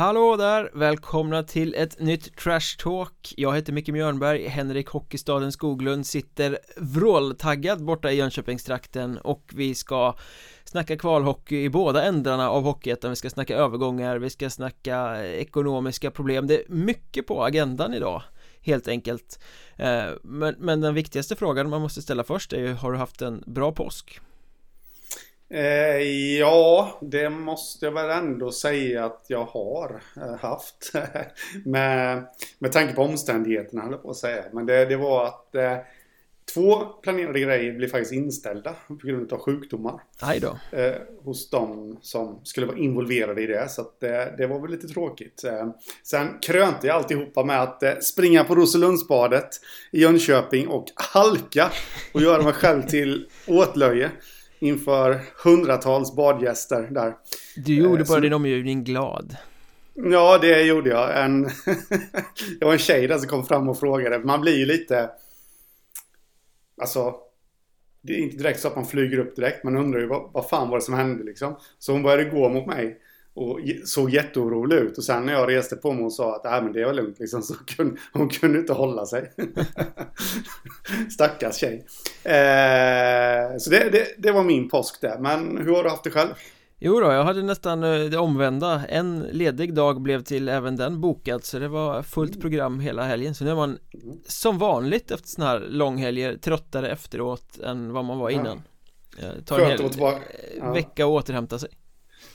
Hallå där! Välkomna till ett nytt Trash Talk Jag heter Micke Mjörnberg, Henrik Hockeystaden Skoglund sitter vråltaggad borta i Jönköpingstrakten och vi ska snacka kvalhockey i båda ändarna av Hockeyettan Vi ska snacka övergångar, vi ska snacka eh, ekonomiska problem Det är mycket på agendan idag Helt enkelt eh, men, men den viktigaste frågan man måste ställa först är ju Har du haft en bra påsk? Eh, ja, det måste jag väl ändå säga att jag har eh, haft. med, med tanke på omständigheterna, höll jag på att säga. Men det, det var att eh, två planerade grejer blev faktiskt inställda på grund av sjukdomar. Aj då. Eh, hos de som skulle vara involverade i det. Så att, eh, det var väl lite tråkigt. Eh, sen krönte jag alltihopa med att springa på Roselundsbadet i Jönköping och halka och göra mig själv till åtlöje inför hundratals badgäster där. Du gjorde bara så... din omgivning glad. Ja, det gjorde jag. En det var en tjej där som kom fram och frågade. Man blir ju lite... Alltså... Det är inte direkt så att man flyger upp direkt. Man undrar ju vad, vad fan var det som hände liksom. Så hon började gå mot mig. Och såg jätteorolig ut. Och sen när jag reste på mig och sa att äh, men det var lugnt liksom. Så kunde, hon kunde inte hålla sig. Stackars tjej. Eh, så det, det, det, var min påsk där. Men hur har du haft det själv? Jo då, jag hade nästan eh, det omvända En ledig dag blev till även den bokad Så det var fullt mm. program hela helgen Så nu är man mm. som vanligt efter sådana här långhelger Tröttare efteråt än vad man var innan ja. Tar en hel ja. vecka att återhämta sig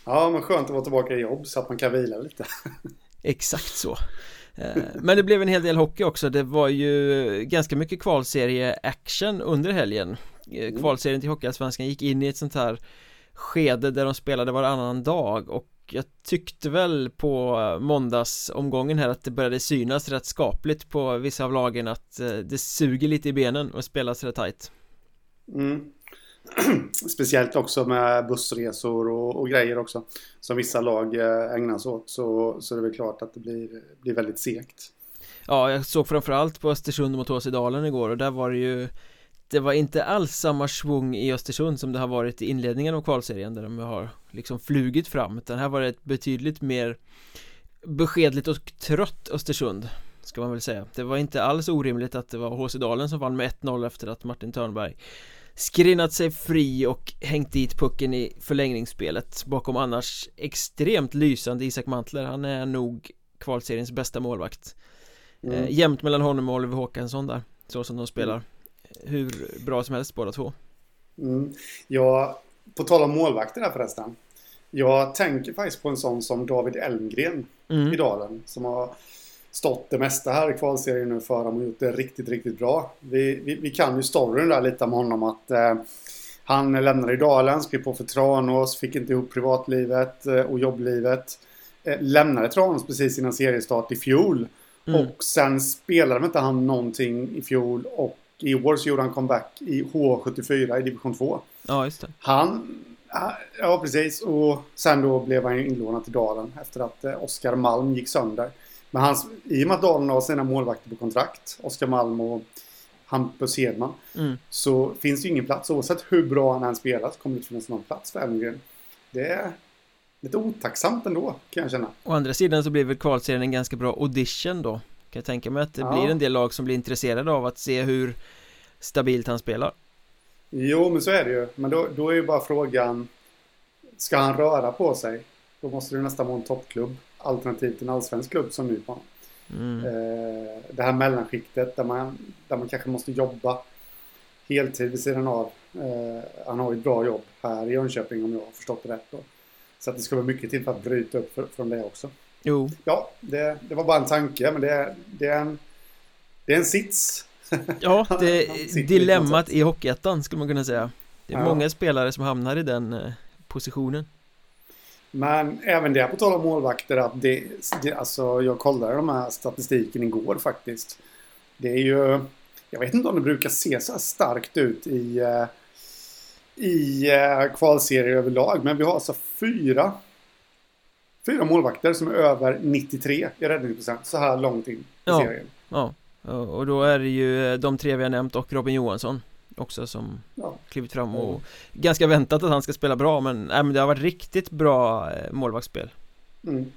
Ja, men skönt att vara tillbaka i jobb så att man kan vila lite. Exakt så. Eh, men det blev en hel del hockey också, det var ju ganska mycket kvalserie-action under helgen eh, mm. Kvalserien till Hockeyallsvenskan gick in i ett sånt här skede där de spelade varannan dag och jag tyckte väl på måndagsomgången här att det började synas rätt skapligt på vissa av lagen att eh, det suger lite i benen och spelas rätt tajt mm. Speciellt också med bussresor och, och, grejer också. Som vissa lag eh, ägnar sig åt. Så, så det är väl klart att det blir, blir väldigt segt. Ja, jag såg framförallt på Östersund mot Åsedalen igår och där var det ju Det var inte alls samma svung i Östersund som det har varit i inledningen av kvalserien där de har liksom flugit fram utan här var det ett betydligt mer beskedligt och trött Östersund Ska man väl säga Det var inte alls orimligt att det var Håsedalen som vann med 1-0 efter att Martin Törnberg skrinnat sig fri och hängt dit pucken i förlängningsspelet bakom annars extremt lysande Isak Mantler han är nog kvalseriens bästa målvakt mm. eh, jämnt mellan honom och Oliver Håkansson där så som de spelar hur bra som helst båda två mm. Ja, på tal om målvakter där förresten jag tänker faktiskt på en sån som David Elmgren mm. i Dalen som har stått det mesta här i kvalserien nu för dem och gjort det riktigt, riktigt bra. Vi, vi, vi kan ju storyn där lite om honom att eh, han lämnade i Dalen, skrev på för Tranås, fick inte ihop privatlivet eh, och jobblivet. Eh, lämnade Tranås precis innan seriestart i fjol. Mm. Och sen spelade inte han någonting i fjol och i år så gjorde han comeback i H74 i division 2. Ja, just det. Han Ja, precis. Och sen då blev han inlånad till Dalen efter att eh, Oskar Malm gick sönder. Men hans, i och med att Dalen har sina målvakter på kontrakt, Oskar Malm och Hampus Hedman, mm. så finns det ju ingen plats. Oavsett hur bra han än spelar så kommer det inte finnas någon plats för Elmgren. Det är lite otacksamt ändå, kan jag känna. Å andra sidan så blir väl kvalserien en ganska bra audition då. Kan jag tänka mig att det ja. blir en del lag som blir intresserade av att se hur stabilt han spelar. Jo, men så är det ju. Men då, då är ju bara frågan, ska han röra på sig? Då måste det nästan vara en toppklubb alternativt en allsvensk klubb som Nykvarn. Mm. Eh, det här mellanskiktet där man, där man kanske måste jobba heltid vid sidan av. Eh, han har ju ett bra jobb här i Jönköping om jag har förstått det rätt då. Så att det ska vara mycket till för att bryta upp från det också. Jo. Ja, det, det var bara en tanke men det, det, är, en, det är en sits. Ja, det dilemmat i Hockeyettan skulle man kunna säga. Det är ja. många spelare som hamnar i den eh, positionen. Men även det på tal om målvakter att det, det, alltså jag kollade de här statistiken igår faktiskt. Det är ju, jag vet inte om det brukar se så här starkt ut i, eh, i eh, kvalserier överlag. Men vi har alltså fyra, fyra målvakter som är över 93 i räddningsprocent så här långt in i ja, serien. Ja, och då är det ju de tre vi har nämnt och Robin Johansson också som ja. klivit fram och mm. ganska väntat att han ska spela bra men, nej, men det har varit riktigt bra eh, målvaktsspel mm.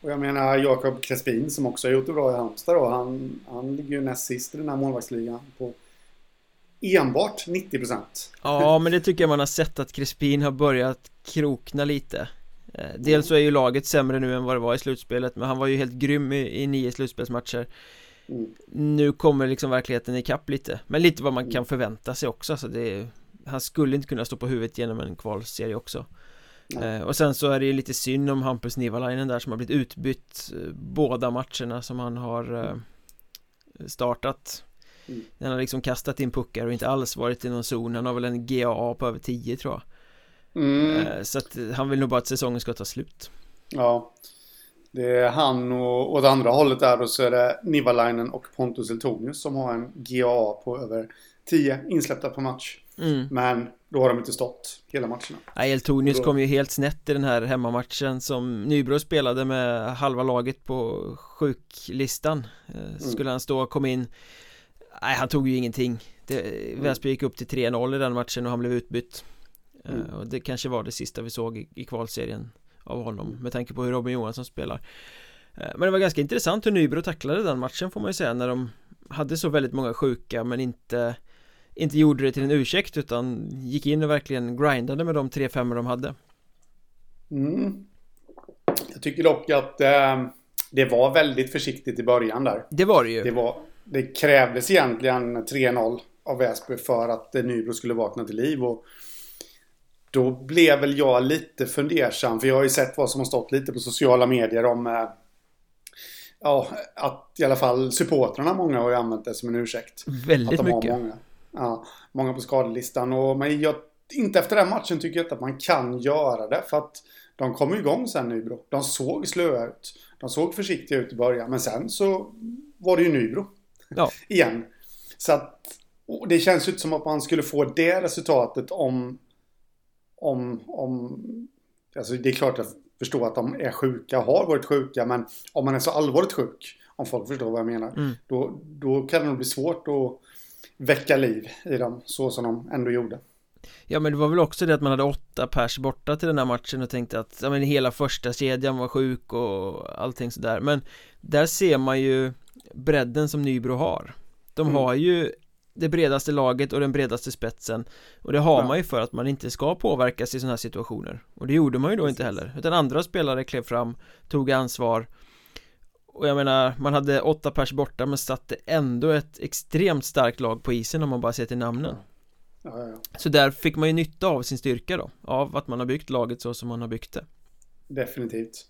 Och jag menar Jakob Crespin som också har gjort det bra i Halmstad då. Han, han ligger ju näst sist i den här målvaktsligan på enbart 90%. Ja, men det tycker jag man har sett att Crespin har börjat krokna lite. Eh, dels så är ju laget sämre nu än vad det var i slutspelet Men han var ju helt grym i, i nio slutspelsmatcher mm. Nu kommer liksom verkligheten ikapp lite Men lite vad man mm. kan förvänta sig också så det Han skulle inte kunna stå på huvudet genom en kvalserie också eh, Och sen så är det ju lite synd om Hampus Nivalainen där som har blivit utbytt eh, Båda matcherna som han har eh, Startat mm. Han har liksom kastat in puckar och inte alls varit i någon zon Han har väl en GAA på över 10 tror jag Mm. Eh, så att han vill nog bara att säsongen ska ta slut. Ja. Det är han och åt andra hållet där då så är det Nivalainen och Pontus Eltonius som har en GA på över 10 insläppta per match. Mm. Men då har de inte stått hela matcherna. Nej, Eltonius då... kom ju helt snett i den här hemmamatchen som Nybro spelade med halva laget på sjuklistan. Eh, mm. Skulle mm. han stå och komma in Nej, han tog ju ingenting. Det, mm. Väsby gick upp till 3-0 i den matchen och han blev utbytt. Mm. Eh, och det kanske var det sista vi såg i, i kvalserien av honom mm. med tanke på hur Robin Johansson spelar eh, Men det var ganska intressant hur Nybro tacklade den matchen får man ju säga när de hade så väldigt många sjuka men inte inte gjorde det till en ursäkt utan gick in och verkligen grindade med de tre femmor de hade. Mm. Jag tycker dock att eh, det var väldigt försiktigt i början där. Det var det ju. Det, var, det krävdes egentligen 3-0 av Väsby för att Nybro skulle vakna till liv och då blev väl jag lite fundersam. För jag har ju sett vad som har stått lite på sociala medier om eh, Ja, att i alla fall supportrarna många har ju använt det som en ursäkt. Väldigt att de mycket. Har många, ja, många på skadelistan. Och, men jag, inte efter den matchen tycker jag inte att man kan göra det. För att de kom igång sen Nybro. De såg slöa ut. De såg försiktiga ut i början. Men sen så var det ju Nybro. Ja. Igen. Så att det känns ju inte som att man skulle få det resultatet om om, om alltså det är klart att förstå att de är sjuka, har varit sjuka, men om man är så allvarligt sjuk, om folk förstår vad jag menar, mm. då, då kan det nog bli svårt att väcka liv i dem, så som de ändå gjorde. Ja men det var väl också det att man hade åtta pers borta till den här matchen och tänkte att ja, men hela första kedjan var sjuk och allting sådär men där ser man ju bredden som Nybro har de mm. har ju det bredaste laget och den bredaste spetsen. Och det har ja. man ju för att man inte ska påverkas i sådana här situationer. Och det gjorde man ju då Precis. inte heller. Utan andra spelare klev fram tog ansvar. Och jag menar man hade åtta pers borta men satte ändå ett extremt starkt lag på isen om man bara ser till namnen. Ja. Ja, så där fick man ju nytta av sin styrka då av att man har byggt laget så som man har byggt det. Definitivt.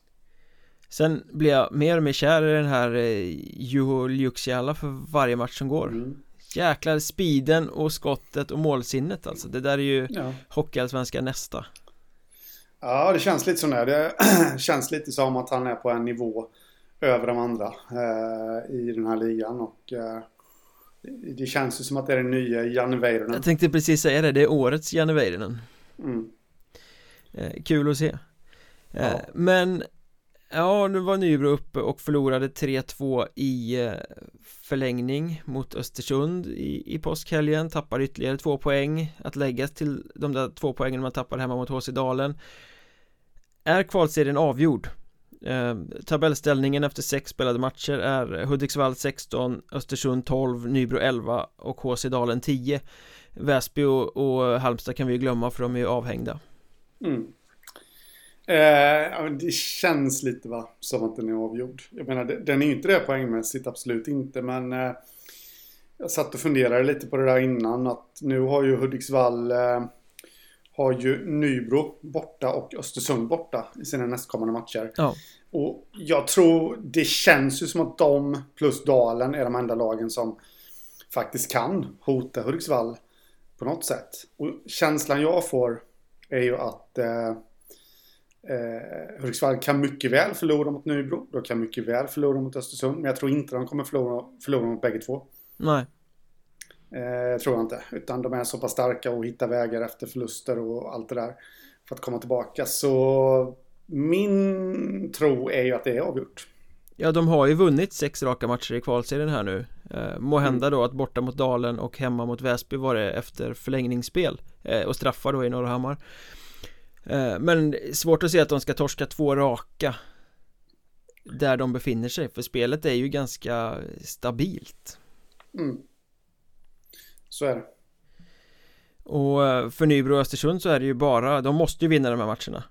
Sen blir jag mer och mer kär i den här eh, Juho Liuksiala för varje match som går. Mm. Jäklar speeden och skottet och målsinnet alltså. Det där är ju ja. Hockeyallsvenska nästa. Ja det känns lite sådär Det känns lite som att han är på en nivå Över de andra eh, I den här ligan och eh, Det känns ju som att det är den nya Janne Väyrynen. Jag tänkte precis säga det, det är årets Janne Väyrynen. Mm. eh, Kul att se. Eh, ja. Men Ja, nu var Nybro uppe och förlorade 3-2 i eh, förlängning mot Östersund i, i påskhelgen. Tappar ytterligare två poäng. Att läggas till de där två poängen man tappar hemma mot HC Dalen. Är kvalserien avgjord? Eh, tabellställningen efter sex spelade matcher är Hudiksvall 16, Östersund 12, Nybro 11 och HC Dalen 10 Väsby och, och Halmstad kan vi ju glömma för de är ju avhängda. Mm. Eh, det känns lite va, som att den är avgjord. Jag menar, den är ju inte det poängmässigt, absolut inte. Men eh, jag satt och funderade lite på det där innan. Att nu har ju Hudiksvall eh, har ju Nybro borta och Östersund borta i sina nästkommande matcher. Ja. Och jag tror, det känns ju som att de plus Dalen är de enda lagen som faktiskt kan hota Hudiksvall på något sätt. Och känslan jag får är ju att eh, Eh, Hudiksvall kan mycket väl förlora mot Nybro. De kan mycket väl förlora mot Östersund. Men jag tror inte de kommer förlora, förlora mot bägge två. Nej. Eh, tror jag inte. Utan de är så pass starka och hittar vägar efter förluster och allt det där. För att komma tillbaka. Så min tro är ju att det är avgjort. Ja, de har ju vunnit sex raka matcher i kvalserien här nu eh, Må hända mm. då att borta mot Dalen och hemma mot Väsby var det efter förlängningsspel eh, Och straffar då i Norrhammar Eh, men svårt att se att de ska torska två raka där de befinner sig för spelet är ju ganska stabilt mm. Så är det Och eh, för Nybro och Östersund så är det ju bara, de måste ju vinna de här matcherna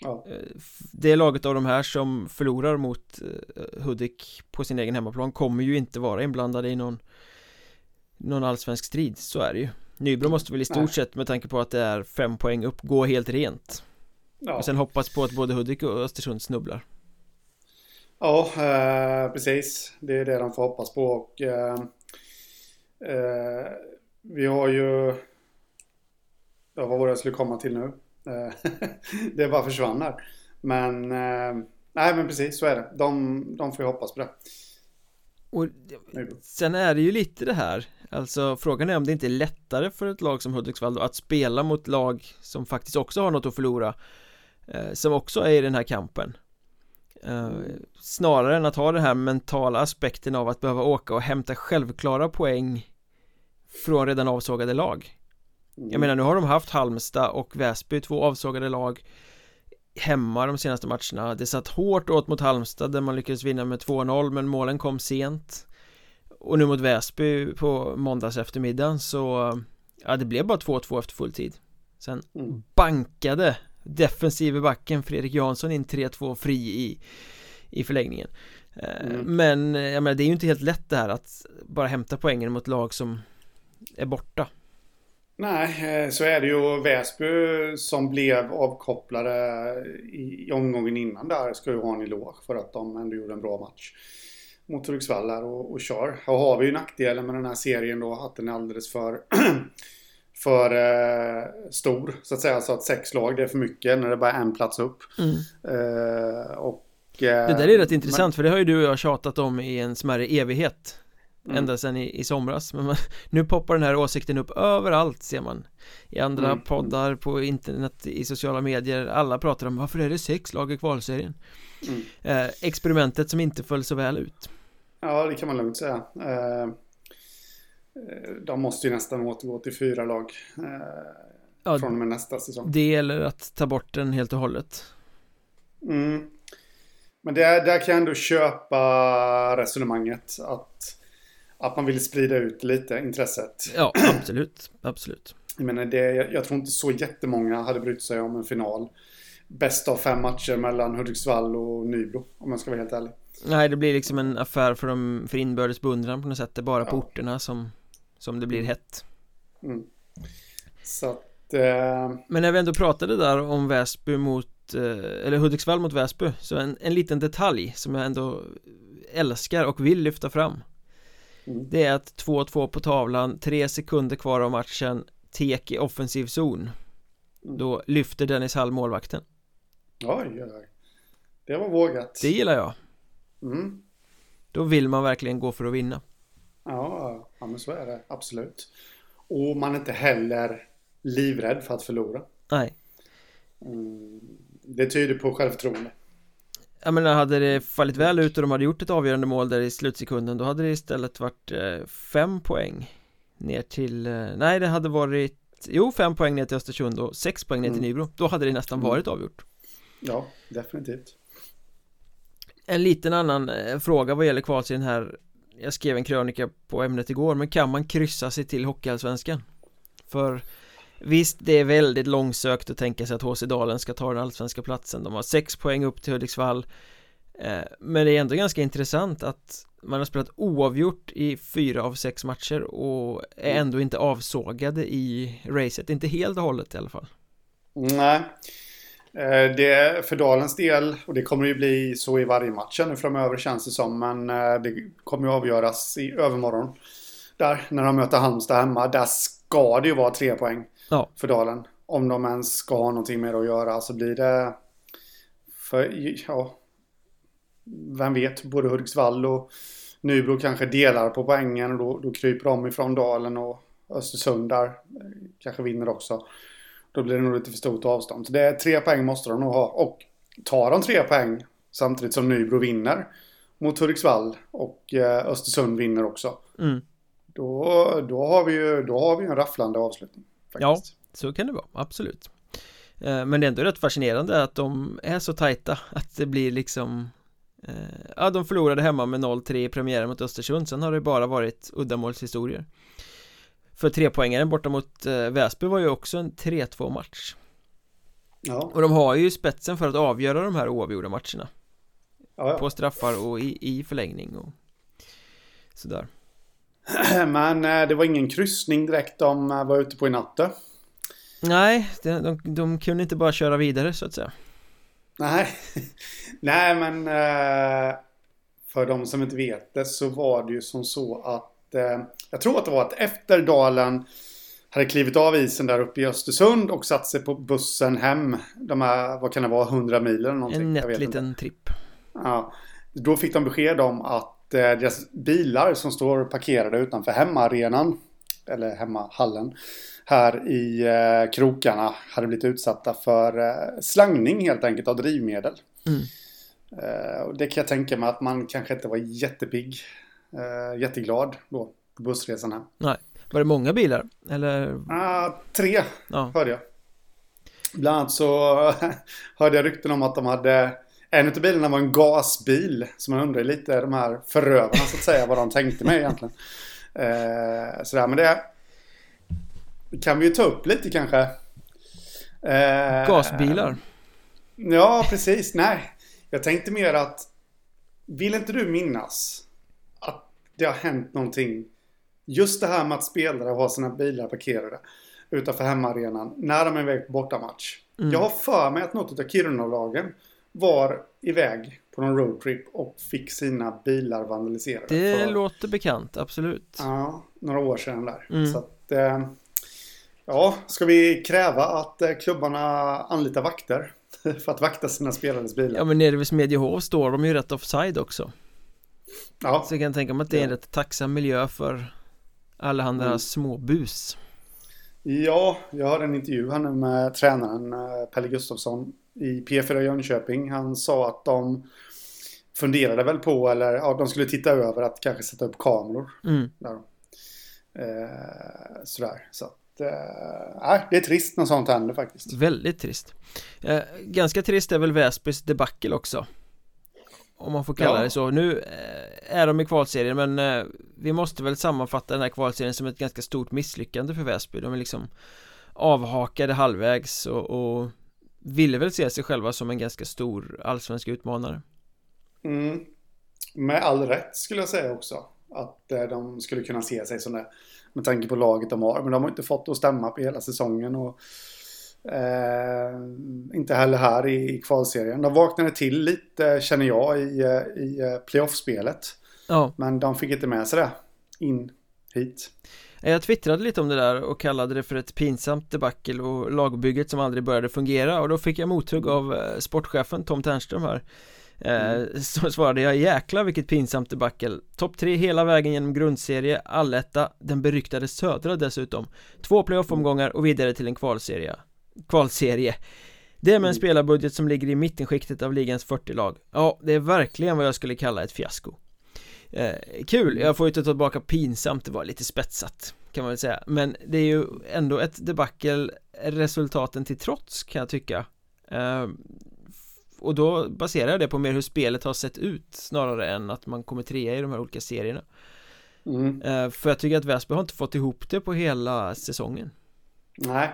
ja. Eh, det laget av de här som förlorar mot eh, Hudik på sin egen hemmaplan kommer ju inte vara inblandade i någon någon allsvensk strid, så är det ju Nybro måste väl i stort sett med tanke på att det är fem poäng upp gå helt rent. Ja. och sen hoppas på att både Hudik och Östersund snubblar. Ja, eh, precis. Det är det de får hoppas på och eh, eh, vi har ju ja, vad var det jag skulle komma till nu? Eh, det bara försvann här. Men eh, nej men precis så är det. De, de får ju hoppas på det och sen är det ju lite det här Alltså frågan är om det inte är lättare för ett lag som Hudiksvall då att spela mot lag som faktiskt också har något att förlora eh, Som också är i den här kampen. Eh, Snarare än att ha den här mentala aspekten av att behöva åka och hämta självklara poäng Från redan avsågade lag. Jag mm. menar nu har de haft Halmstad och Väsby, två avsågade lag Hemma de senaste matcherna. Det satt hårt åt mot Halmstad där man lyckades vinna med 2-0 men målen kom sent. Och nu mot Väsby på måndags eftermiddagen så Ja det blev bara 2-2 efter full tid. Sen mm. bankade defensive backen Fredrik Jansson in 3-2 fri i I förlängningen. Eh, mm. Men jag menar det är ju inte helt lätt det här att bara hämta poängen mot lag som är borta Nej, eh, så är det ju. Väsby som blev avkopplade i omgången innan där ska ju ha en eloge för att de ändå gjorde en bra match mot Hudiksvall här och, och kör. Här har vi ju nackdelen med den här serien då att den är alldeles för för eh, stor så att säga. Så att sex lag det är för mycket när det bara är en plats upp. Mm. Eh, och, eh, det där är rätt intressant men... för det har ju du och jag tjatat om i en smärre evighet. Mm. Ända sedan i, i somras Men man, nu poppar den här åsikten upp överallt ser man I andra mm. poddar, på internet, i sociala medier Alla pratar om varför är det sex lag i kvalserien mm. eh, Experimentet som inte föll så väl ut Ja, det kan man lugnt säga. Eh, eh, de måste ju nästan återgå till fyra lag eh, ja, från och med nästa säsong. Det gäller att ta bort den helt och hållet. Mm. Men där, där kan jag ändå köpa resonemanget att, att man vill sprida ut lite intresset. Ja, absolut. absolut. Jag menar, det, jag, jag tror inte så jättemånga hade brytt sig om en final. Bäst av fem matcher mellan Hudiksvall och Nybro, om jag ska vara helt ärlig. Nej det blir liksom en affär för, dem, för inbördes beundran på något sätt Det är bara ja. på orterna som, som det blir hett mm. Så att eh... Men när vi ändå pratade där om Väsby mot eh, Eller Hudiksvall mot Väsby Så en, en liten detalj som jag ändå älskar och vill lyfta fram mm. Det är att 2-2 på tavlan, tre sekunder kvar av matchen Tek i offensiv zon mm. Då lyfter Dennis Hall målvakten Oj, oj, Det var vågat Det gillar jag Mm. Då vill man verkligen gå för att vinna. Ja, ja men så är det absolut. Och man är inte heller livrädd för att förlora. Nej. Mm. Det tyder på självförtroende. Jag menar, hade det fallit väl ut och de hade gjort ett avgörande mål där i slutsekunden då hade det istället varit eh, fem poäng ner till, eh, nej det hade varit, jo fem poäng ner till Östersund och sex poäng ner till mm. Nybro. Då hade det nästan mm. varit avgjort. Ja, definitivt. En liten annan eh, fråga vad gäller kvalserien här Jag skrev en krönika på ämnet igår men kan man kryssa sig till Hockeyallsvenskan? För Visst, det är väldigt långsökt att tänka sig att HC Dalen ska ta den allsvenska platsen. De har sex poäng upp till Hudiksvall. Eh, Men det är ändå ganska intressant att man har spelat oavgjort i fyra av sex matcher och är mm. ändå inte avsågade i racet, inte helt och hållet i alla fall. Nej. Eh, det för Dalens del, och det kommer ju bli så i varje match nu framöver känns det som, men eh, det kommer ju avgöras i övermorgon. Där, när de möter Halmstad hemma, där ska det ju vara tre poäng ja. för Dalen. Om de ens ska ha någonting med det att göra så blir det... För, ja... Vem vet, både Hudiksvall och Nybro kanske delar på poängen och då, då kryper de ifrån Dalen och Östersund där eh, kanske vinner också. Då blir det nog lite för stort avstånd. Så det är tre poäng måste de nog ha. Och tar de tre poäng samtidigt som Nybro vinner mot Hudiksvall och eh, Östersund vinner också. Mm. Då, då, har vi ju då har vi en rafflande avslutning. Faktiskt. Ja, så kan det vara. Absolut. Eh, men det är ändå rätt fascinerande att de är så tajta att det blir liksom eh, Ja, de förlorade hemma med 0-3 i premiären mot Östersund Sen har det bara varit uddamålshistorier För trepoängaren borta mot eh, Väsby var ju också en 3-2 match Ja. Och de har ju spetsen för att avgöra de här oavgjorda matcherna Ja, ja. På straffar och i, i förlängning och sådär Men eh, det var ingen kryssning direkt de eh, var ute på i natt då? Nej, de, de, de kunde inte bara köra vidare så att säga Nej, Nej men eh, för de som inte vet det så var det ju som så att jag tror att det var att efter Dalen hade klivit av isen där uppe i Östersund och satt sig på bussen hem. De här, vad kan det vara, 100 mil eller någonting? En nätt liten tripp Ja, då fick de besked om att eh, deras bilar som står parkerade utanför hemmaarenan, eller hemmahallen, här i eh, krokarna hade blivit utsatta för eh, slangning helt enkelt av drivmedel. Mm. Eh, och det kan jag tänka mig att man kanske inte var jättepigg, eh, jätteglad då på bussresan hem. Nej, var det många bilar? Eller? Ah, tre Ja, hörde jag. Bland annat så hörde jag rykten om att de hade en av bilarna var en gasbil. Så man undrar lite de här förövarna så att säga vad de tänkte med egentligen. Eh, sådär, men det kan vi ju ta upp lite kanske. Eh, gasbilar Ja, precis. Nej, jag tänkte mer att vill inte du minnas att det har hänt någonting? Just det här med att spelare har sina bilar parkerade utanför hemmaarenan när de är iväg på bortamatch. Mm. Jag har för mig att något av Kiruna-lagen var iväg på någon roadtrip och fick sina bilar vandaliserade. Det för, låter bekant, absolut Ja, några år sedan där. Mm. Så att, eh, ja, ska vi kräva att eh, klubbarna anlitar vakter för att vakta sina spelares bilar? Ja men nere vid Smedjehof står de ju rätt offside också Ja, Så jag kan tänka mig att det är en rätt tacksam miljö för allehanda Mm. små bus Ja, jag hörde en intervju här nu med tränaren eh, Pelle Gustafsson i P4 Jönköping. Han sa att de funderade väl på, eller ja, de skulle titta över att kanske sätta upp kameror. mm. Där. Eh, sådär, så att, eh, det är trist när sånt händer faktiskt. Väldigt trist eh, Ganska trist är väl Väsbys debacle också Om man får kalla Ja. det så Nu eh, är de i kvalserien men eh, Vi måste väl sammanfatta den här kvalserien som ett ganska stort misslyckande för Väsby De är liksom Avhakade halvvägs och, och Ville väl se sig själva som en ganska stor allsvensk utmanare Mm. Med all rätt skulle jag säga också. Att eh, de skulle kunna se sig som det. Med tanke på laget de har. Men de har inte fått att stämma på hela säsongen. Och, eh, inte heller här i, i kvalserien. De vaknade till lite känner jag i, eh, i eh, playoffspelet. Ja, Men de fick inte med sig det in hit. Jag twittrade lite om det där och kallade det för ett pinsamt debacle och lagbygget som aldrig började fungera och då fick jag mothugg av eh, sportchefen Tom Ternström här. Eh, så svarade jag jäkla vilket pinsamt debacle. Topp tre hela vägen genom grundserie, alletta, den beryktade södra dessutom. Två playoff-omgångar och vidare till en kvalserie. Kvalserie. Det är med en spelarbudget som ligger i mittenskiktet av ligans 40 lag Ja, det är verkligen vad jag skulle kalla ett fiasko eh, Kul, jag får ju ta tillbaka pinsamt, det var lite spetsat Kan man väl säga, men det är ju ändå ett debacle resultaten till trots kan jag tycka eh, och då baserar jag det på mer hur spelet har sett ut snarare än att man kommer trea i de här olika serierna Mm. Eh, För jag tycker att Väsby har inte fått ihop det på hela säsongen Nej,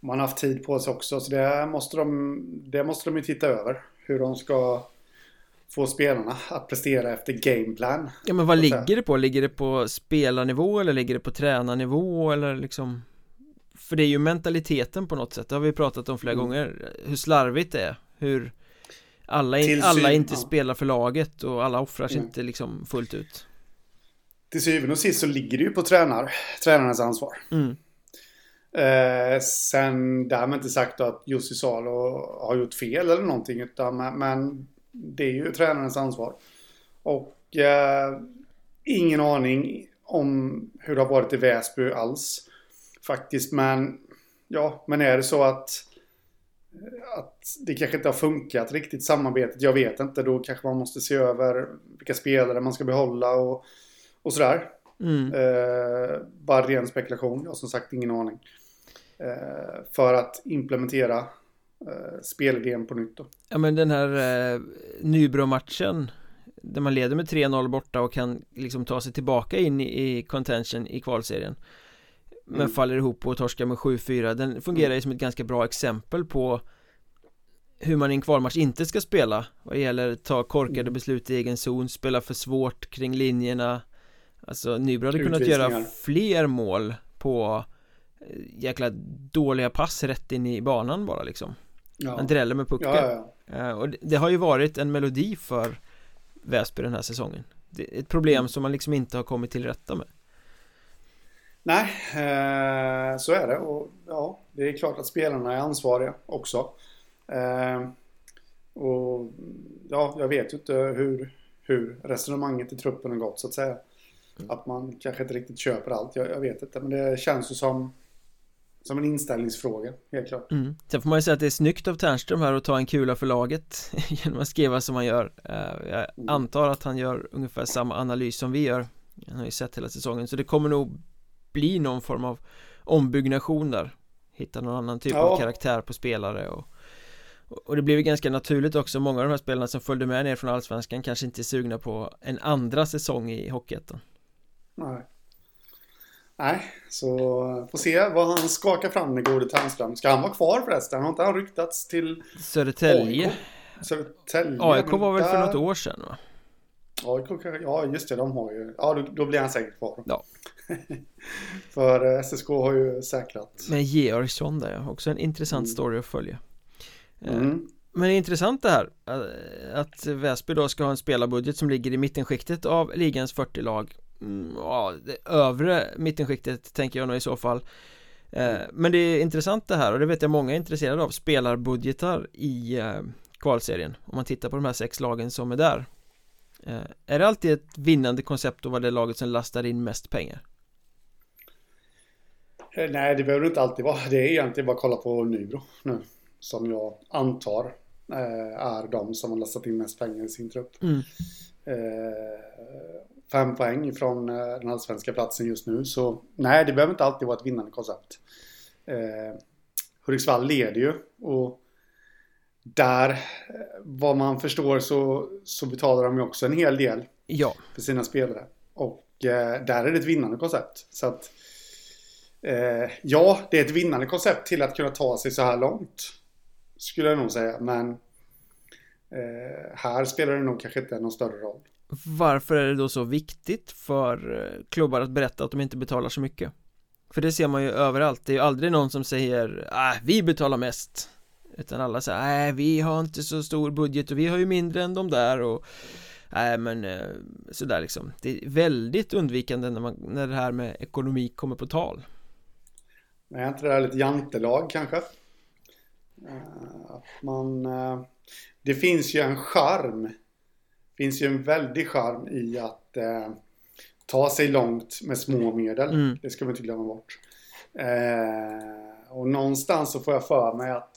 man har haft tid på sig också. Så det måste de, det måste de ju titta över. Hur de ska få spelarna att prestera efter gameplan. Ja men vad ligger det på? Ligger det på spelarnivå eller ligger det på tränarnivå eller liksom För det är ju mentaliteten på något sätt, det har vi pratat om flera Mm. gånger Hur slarvigt det är Hur alla, in, Tillsyn, alla inte ja. spelar för laget och alla offrar sig Mm. inte liksom fullt ut Till syvende och sist så ligger det ju på tränar, tränarnas ansvar. mm. Eh, sen därmed inte sagt att Jussi Salo har gjort fel eller någonting. Utan, men det är ju tränarens ansvar. Och eh, ingen aning om hur det har varit i Väsby alls. Faktiskt, men ja, men är det så att att det kanske inte har funkat riktigt samarbetet. Jag vet inte. Då kanske man måste se över vilka spelare man ska behålla och, och sådär. Mm. Eh, bara ren spekulation. Jag har som sagt ingen aning. Eh, för att implementera eh, spelidén på nytt då. Ja men den här eh, Nybro-matchen där man leder med 3-0 borta och kan liksom ta sig tillbaka in i, i contention i kvalserien men mm. faller ihop och torskar med 7-4 den fungerar ju som ett ganska bra exempel på hur man i en kvalmatch inte ska spela vad gäller ta korkade mm. beslut i egen zon, spela för svårt kring linjerna Alltså Nybro hade kunnat göra fler mål på eh, jäkla dåliga pass rätt in i banan bara liksom ja. Han dräller med pucken ja, ja, uh, Och det, det, har ju varit en melodi för Väsby den här säsongen Det är ett problem mm. som man liksom inte har kommit till rätta med Nej, eh, så är det och ja, det är klart att spelarna är ansvariga också eh, Och ja, jag vet ju inte hur, hur resonemanget i truppen har gått så att säga Mm. Att man kanske inte riktigt köper allt, jag, jag, vet inte. Men det känns ju som, som en inställningsfråga, helt klart. Mm. Sen får man ju säga att det är snyggt av Ternström här att ta en kula för laget genom att skriva som han gör. Eh, jag mm. antar att han gör ungefär samma analys som vi gör. Han har ju sett hela säsongen, så det kommer nog bli någon form av ombyggnation där. Hitta någon annan typ ja. av karaktär på spelare och och det blev ju ganska naturligt också, många av de här spelarna som följde med ner från Allsvenskan kanske inte är sugna på en andra säsong i Hockeyettan Nej. Nej, så får se vad han skakar fram den gode Ternström. Ska han vara kvar förresten? Har inte han ryktats till Södertälje? AIK? Södertälje AIK var väl för något år sedan va? AIK ja just det, de har ju, ja då, då blir han säkert kvar. Ja. för eh, SSK har ju säkrat. Med Georgsson där, också en intressant mm. story att följa. Eh, mm. Men det är intressant det här eh, Att Väsby då ska ha en spelarbudget som ligger i mittenskiktet av ligans 40 lag ja, det övre mittenskiktet tänker jag nog i så fall eh, Men det är intressant det här och det vet jag många är intresserade av Spelarbudgetar i eh, kvalserien Om man tittar på de här sex lagen som är där eh, Är det alltid ett vinnande koncept att vara det laget som lastar in mest pengar? Nej, det behöver inte alltid vara. Det är egentligen bara att kolla på Nybro nu. Som jag antar är de som har lastat in mest pengar i sin trupp. Mm fem poäng från eh, den allsvenska platsen just nu. Så nej, det behöver inte alltid vara ett vinnande koncept. Eh, Hudiksvall leder ju och där, eh, vad man förstår så, så betalar de ju också en hel del ja. för sina spelare. Och eh, där är det ett vinnande koncept. Så att eh, ja, det är ett vinnande koncept till att kunna ta sig så här långt. Skulle jag nog säga, men eh, här spelar det nog kanske inte någon större roll. Varför är det då så viktigt för eh, klubbar att berätta att de inte betalar så mycket? För det ser man ju överallt, det är ju aldrig någon som säger äh, vi betalar mest Utan alla säger, nej vi har inte så stor budget och vi har ju mindre än de där och Nej men eh, sådär liksom Det är väldigt undvikande när, man, när det här med ekonomi kommer på tal är inte det där lite jantelag kanske? Eh, att man Det finns ju en charm finns ju en väldig charm i att eh, ta sig långt med små medel. Mm. Det ska man inte glömma bort. Eh, och någonstans så får jag för mig att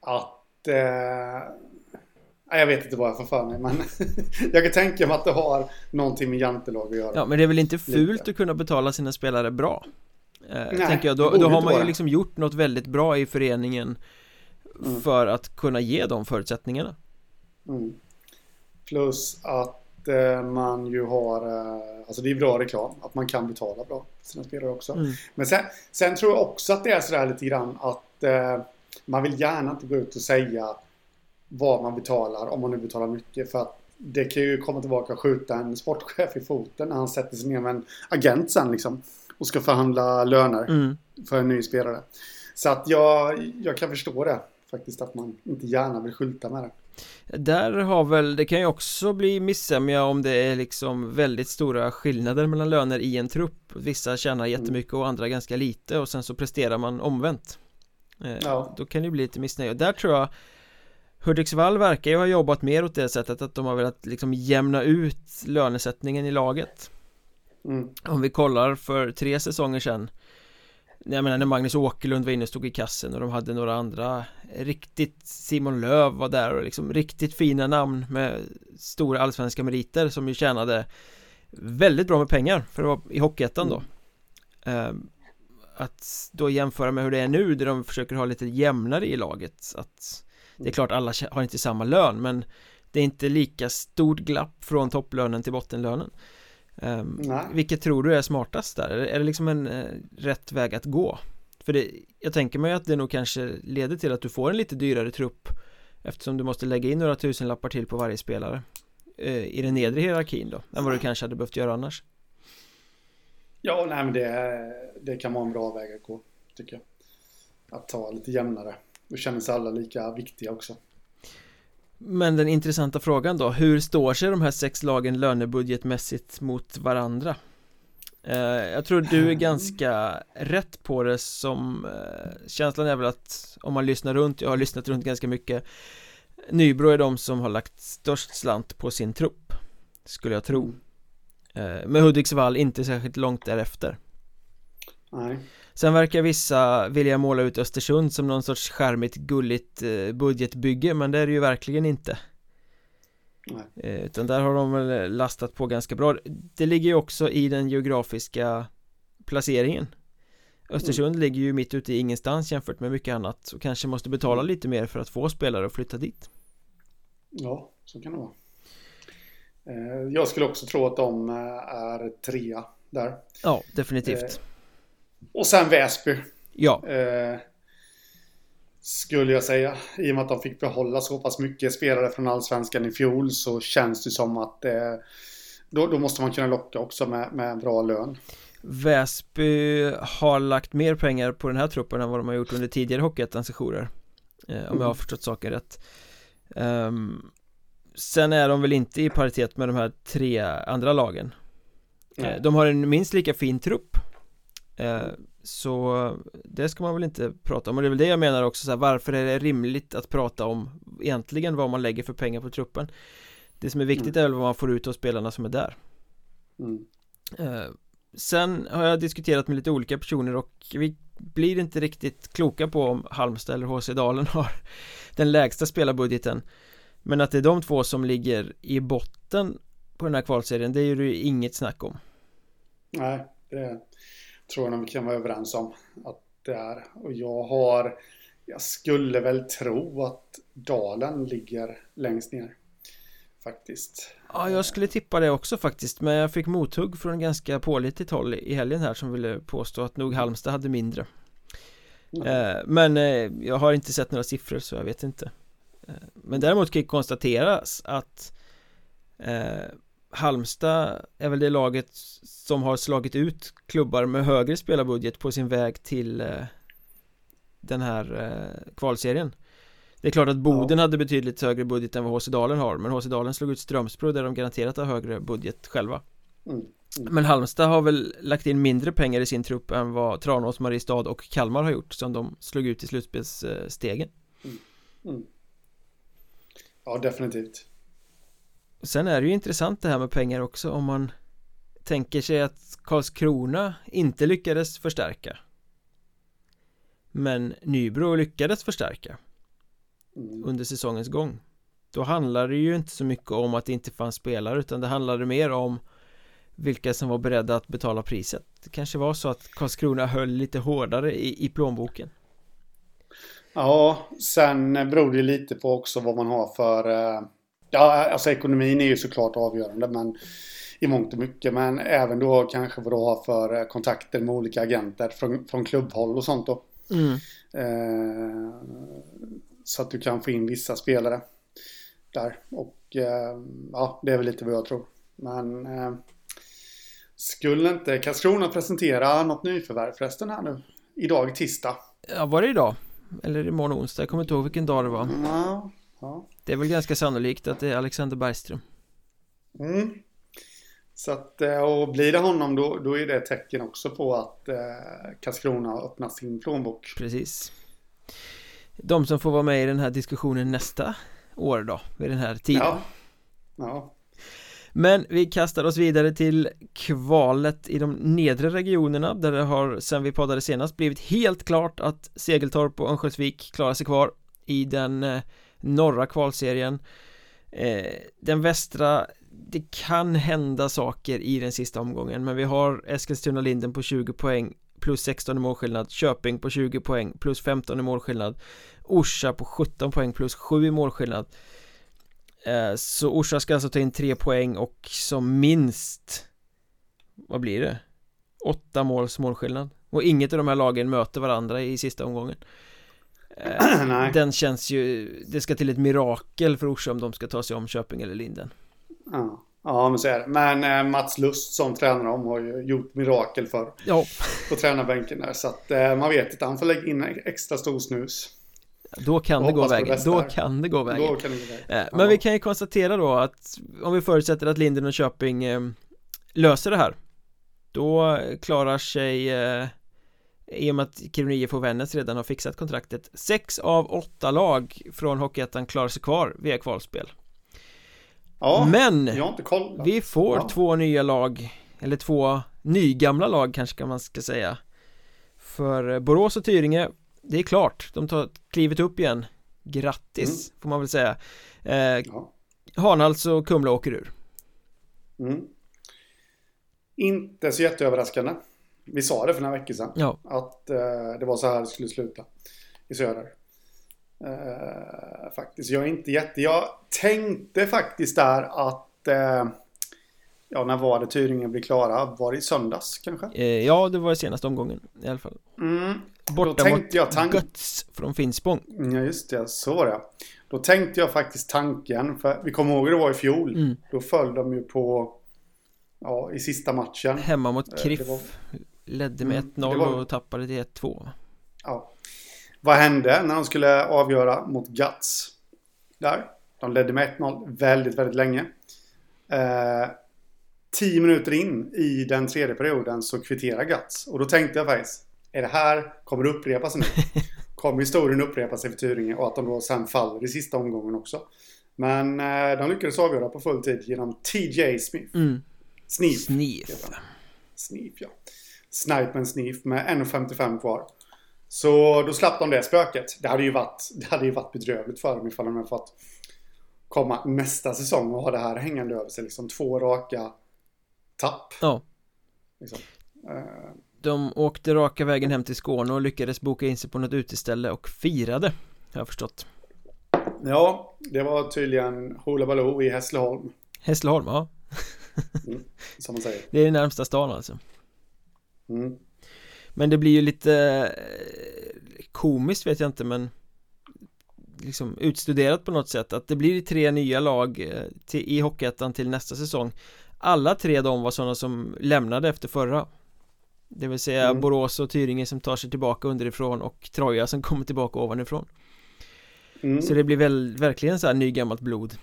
att eh, jag vet inte vad jag får för mig men jag kan tänka mig att det har någonting med jantelag att göra. Ja men det är väl inte fult Lite. att kunna betala sina spelare bra? Eh, Nej, tänker jag, då, då har man ju liksom gjort något väldigt bra i föreningen mm. för att kunna ge de förutsättningarna. Mm. Plus att eh, man ju har, eh, alltså det är bra reklam, att man kan betala bra sina spelare också. Mm. Men sen, sen, tror jag också att det är sådär lite grann att eh, man vill gärna inte gå ut och säga vad man betalar, om man nu betalar mycket. För att det kan ju komma tillbaka och skjuta en sportchef i foten när han sätter sig ner med en agent sen liksom. Och ska förhandla löner mm. för en ny spelare. Så att jag, jag kan förstå det faktiskt att man inte gärna vill skylta med det. Där har väl, det kan ju också bli missämja om det är liksom väldigt stora skillnader mellan löner i en trupp Vissa tjänar mm. jättemycket och andra ganska lite och sen så presterar man omvänt eh, ja. Då kan det bli lite missnöje och där tror jag Hudiksvall verkar ju ha jobbat mer åt det sättet att de har velat liksom jämna ut lönesättningen i laget mm. Om vi kollar för tre säsonger sedan jag menar när Magnus Åkerlund var inne och stod i kassen och de hade några andra Riktigt Simon Löv var där och liksom riktigt fina namn med Stora allsvenska meriter som ju tjänade Väldigt bra med pengar för att vara i Hockeyettan då mm. Att då jämföra med hur det är nu där de försöker ha lite jämnare i laget Att det är klart alla har inte samma lön men Det är inte lika stort glapp från topplönen till bottenlönen um, Vilket tror du är smartast där? Är det liksom en uh, rätt väg att gå? För det, jag tänker mig att det nog kanske leder till att du får en lite dyrare trupp Eftersom du måste lägga in några tusenlappar till på varje spelare uh, I den nedre hierarkin då Än vad du kanske hade behövt göra annars Ja, nej men det, det kan vara en bra väg att gå, tycker jag. Att ta lite jämnare. Då känner sig alla lika viktiga också. Men den intressanta frågan då, hur står sig de här sex lagen lönebudgetmässigt mot varandra? Eh, jag tror du är ganska rätt på det som eh, Känslan är väl att om man lyssnar runt, jag har lyssnat runt ganska mycket Nybro är de som har lagt störst slant på sin trupp Skulle jag tro. Eh, med Hudiksvall inte särskilt långt därefter. Nej Sen verkar vissa vilja måla ut Östersund som någon sorts skärmigt gulligt eh, budgetbygge men det är det ju verkligen inte Nej. Eh, utan där har de väl lastat på ganska bra Det ligger ju också i den geografiska placeringen Östersund mm. ligger ju mitt ute i ingenstans jämfört med mycket annat och kanske måste betala mm. lite mer för att få spelare att flytta dit Ja, så kan det vara Eh, jag skulle också tro att de eh, är trea där. Ja, definitivt. Eh, och sen Väsby. Ja. Skulle jag säga. I och med att de fick behålla så pass mycket spelare från Allsvenskan i fjol så känns det som att då, då måste man kunna locka också med, med bra lön. Väsby har lagt mer pengar på den här truppen än vad de har gjort under tidigare hockeyettan-sessioner Om mm. jag har mm. förstått saken rätt um, Sen är de väl inte i paritet med de här tre andra lagen. Eh, de har en minst lika fin trupp eh, Så det ska man väl inte prata om och det är väl det jag menar också så här, Varför är det rimligt att prata om egentligen vad man lägger för pengar på truppen Det som är viktigt mm. är väl vad man får ut av spelarna som är där mm. Eh, sen har jag diskuterat med lite olika personer och vi blir inte riktigt kloka på om Halmstad eller HC Dalen har den lägsta spelarbudgeten men att det är de två som ligger i botten på den här kvalserien, det är ju inget snack om. Nej, det tror jag nog vi kan vara överens om att det är. Och jag har, jag skulle väl tro att Dalen ligger längst ner. Faktiskt. Ja, jag skulle tippa det också faktiskt, men jag fick mothugg från ganska pålitligt håll i helgen här som ville påstå att nog Halmstad hade mindre. Mm. Men eh, jag har inte sett några siffror så jag vet inte. Men däremot kan konstateras att eh, Halmstad är väl det laget som har slagit ut klubbar med högre spelarbudget på sin väg till eh, den här eh, kvalserien Det är klart att Boden ja. hade betydligt högre budget än vad HC Dalen har men HC Dalen slog ut Strömsbro där de garanterat har högre budget själva mm. Mm. Men Halmstad har väl lagt in mindre pengar i sin trupp än vad Tranås, Mariestad och Kalmar har gjort som de slog ut i slutspelsstegen mm. mm. Ja, definitivt. Sen är det ju intressant det här med pengar också om man tänker sig att Karlskrona inte lyckades förstärka. Men Nybro lyckades förstärka mm. under säsongens gång. Då handlar det ju inte så mycket om att det inte fanns spelare utan det handlade mer om vilka som var beredda att betala priset. Det kanske var så att Karlskrona höll lite hårdare i, i plånboken. Ja, sen beror det lite på också vad man har för... Ja, alltså ekonomin är ju såklart avgörande, men i mångt och mycket. Men även då kanske vad du har för eh, kontakter med olika agenter från, från klubbhåll och sånt då. Mm. Eh, så att du kan få in vissa spelare där. Och eh, ja, det är väl lite vad jag tror. Men eh, skulle inte Karlskrona presentera något nyförvärv förresten här nu? Idag tisdag. Ja, var det idag? Eller imorgon onsdag, jag kommer inte ihåg vilken dag det var ja, ja. Det är väl ganska sannolikt att det är Alexander Bergström mm. Så att, eh, och blir det honom då, då är det ett tecken också på att eh, Karlskrona har öppnat sin plånbok Precis De som får vara med i den här diskussionen nästa år då, vid den här tiden Ja, ja. Men vi kastar oss vidare till kvalet i de nedre regionerna där det har sen vi poddade senast blivit helt klart att Segeltorp och Örnsköldsvik klarar sig kvar i den eh, norra kvalserien. Eh, den västra det kan hända saker i den sista omgången men vi har Eskilstuna-Linden på 20 poäng plus 16 i målskillnad Köping på 20 poäng plus 15 i målskillnad Orsa på 17 poäng plus 7 i målskillnad. Eh, så Orsa ska alltså ta in 3 poäng och som minst Vad blir det? 8 måls målskillnad. Och inget av de här lagen möter varandra i sista omgången eh, Den känns ju Det ska till ett mirakel för Orsa om de ska ta sig om Köping eller Linden Ja Ja, men så är det. Men eh, Mats Lust som tränar dem har ju gjort mirakel för ja. på tränarbänken där. Så att eh, man vet inte, han får lägga in extra stor snus. Då kan det gå vägen, då kan det gå vägen. Då kan det gå vägen. Men ja. vi kan ju konstatera då att om vi förutsätter att Linden och Köping eh, löser det här Då klarar sig eh, i och med att Kiruna IF och Vännäs redan har fixat kontraktet Sex av åtta lag från Hockeyettan klarar sig kvar via kvalspel Ja, Men vi får ja. två nya lag Eller två nygamla lag kanske kan man ska säga För Borås och Tyringe Det är klart, de tar klivet upp igen Grattis mm. får man väl säga eh, ja. Hanhals och Kumla åker ur mm. Inte så jätteöverraskande Vi sa det för några veckor sedan ja. Att eh, det var så här det skulle sluta I söder Uh, faktiskt. Jag är inte jätte... Jag tänkte faktiskt där att... Uh, ja, när var det Tyringen blev klara? Var det i söndags kanske? Uh, ja, det var i senaste omgången i alla fall. Mm. Borta mot jag tank... Guts från Finspång. Ja, just det. Så var det. Då tänkte jag faktiskt tanken, för vi kommer ihåg hur det var i fjol. Mm. Då föll de ju på... Ja, i sista matchen. Hemma mot KRIF. Ledde med mm, 1-0 var... och tappade till 1-2. Ja. Vad hände när de skulle avgöra mot Guts? Där. De ledde med 1-0 väldigt, väldigt länge. Eh, tio minuter in i den tredje perioden så kvitterar Guts. Och då tänkte jag faktiskt, är det här, kommer det upprepas nu? Kommer historien upprepa sig för Tyringe och att de då sen faller i sista omgången också? Men eh, de lyckades avgöra på full tid genom TJ Smith. Mm. Sneef. Sneef. Sneef, ja. Snipe and Sneef med 1.55 kvar. Så då slapp de det spöket. Det hade ju varit, det hade ju varit bedrövligt för dem ifall de hade fått komma nästa säsong och ha det här hängande över sig. Liksom två raka tapp. Ja. Liksom. Uh, de åkte raka vägen hem till Skåne och lyckades boka in sig på något uteställe och firade. Har jag förstått. Ja, det var tydligen Hoola i Hässleholm. Hässleholm, ja. mm, som man säger. Det är närmsta stan alltså. Mm. Men det blir ju lite eh, komiskt vet jag inte men liksom utstuderat på något sätt att det blir tre nya lag eh, till, i Hockeyettan till nästa säsong alla tre de var sådana som lämnade efter förra det vill säga mm. Borås och Tyringe som tar sig tillbaka underifrån och Troja som kommer tillbaka ovanifrån mm. Så det blir väl verkligen så här nygammalt blod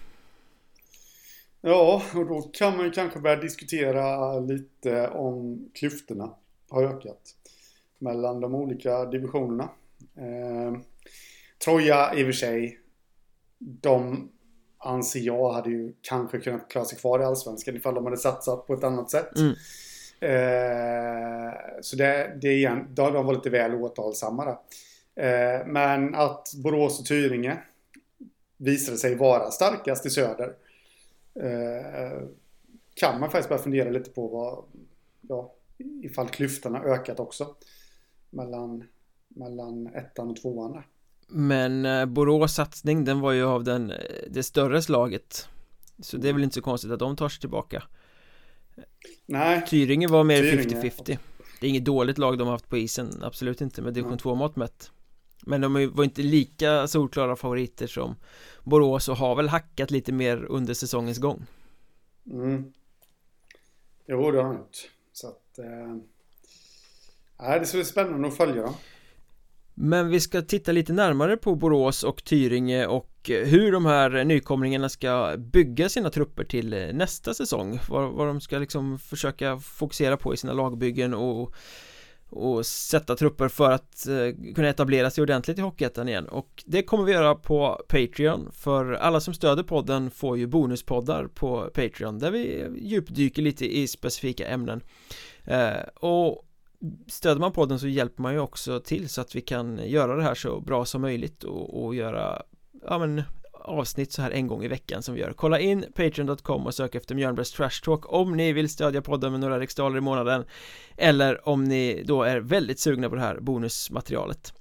Ja, och då kan man ju kanske börja diskutera lite om klyftorna har ökat mellan de olika divisionerna. Eh, Troja i och för sig, de anser jag hade ju kanske kunnat klara sig kvar i Allsvenskan ifall de hade satsat på ett annat sätt. Mm. Eh, så det, det igen, då de var lite väl återhållsamma där. Eh, men att Borås och Tyringe visade sig vara starkast i söder eh, kan man faktiskt börja fundera lite på vad, ja, ifall klyftorna ökat också. Mellan, mellan ettan och tvåan. Men eh, Borås satsning den var ju av den, eh, det större slaget. Så det är väl inte så konstigt att de tar sig tillbaka. Nej. Tyringe var mer 50-50 Det är inget dåligt lag de har haft på isen, absolut inte med division 2 mått mätt. Men de var inte lika solklara favoriter som Borås och har väl hackat lite mer under säsongens gång. Mm. Jo, det har de gjort. Så att eh... Det ska bli spännande att följa. Dem. Men vi ska titta lite närmare på Borås och Tyringe och hur de här nykomlingarna ska bygga sina trupper till nästa säsong. Vad, vad de ska liksom försöka fokusera på i sina lagbyggen och och sätta trupper för att eh, kunna etablera sig ordentligt i Hockeyettan igen. Och det kommer vi göra på Patreon för alla som stöder podden får ju bonuspoddar på Patreon där vi djupdyker lite i specifika ämnen. Eh, och stöder man podden så hjälper man ju också till så att vi kan göra det här så bra som möjligt och, och göra ja men avsnitt så här en gång i veckan som vi gör. Kolla in Patreon.com och sök efter Mjölnbergs Trash Talk om ni vill stödja podden med några riksdaler i månaden Eller om ni då är väldigt sugna på det här bonusmaterialet.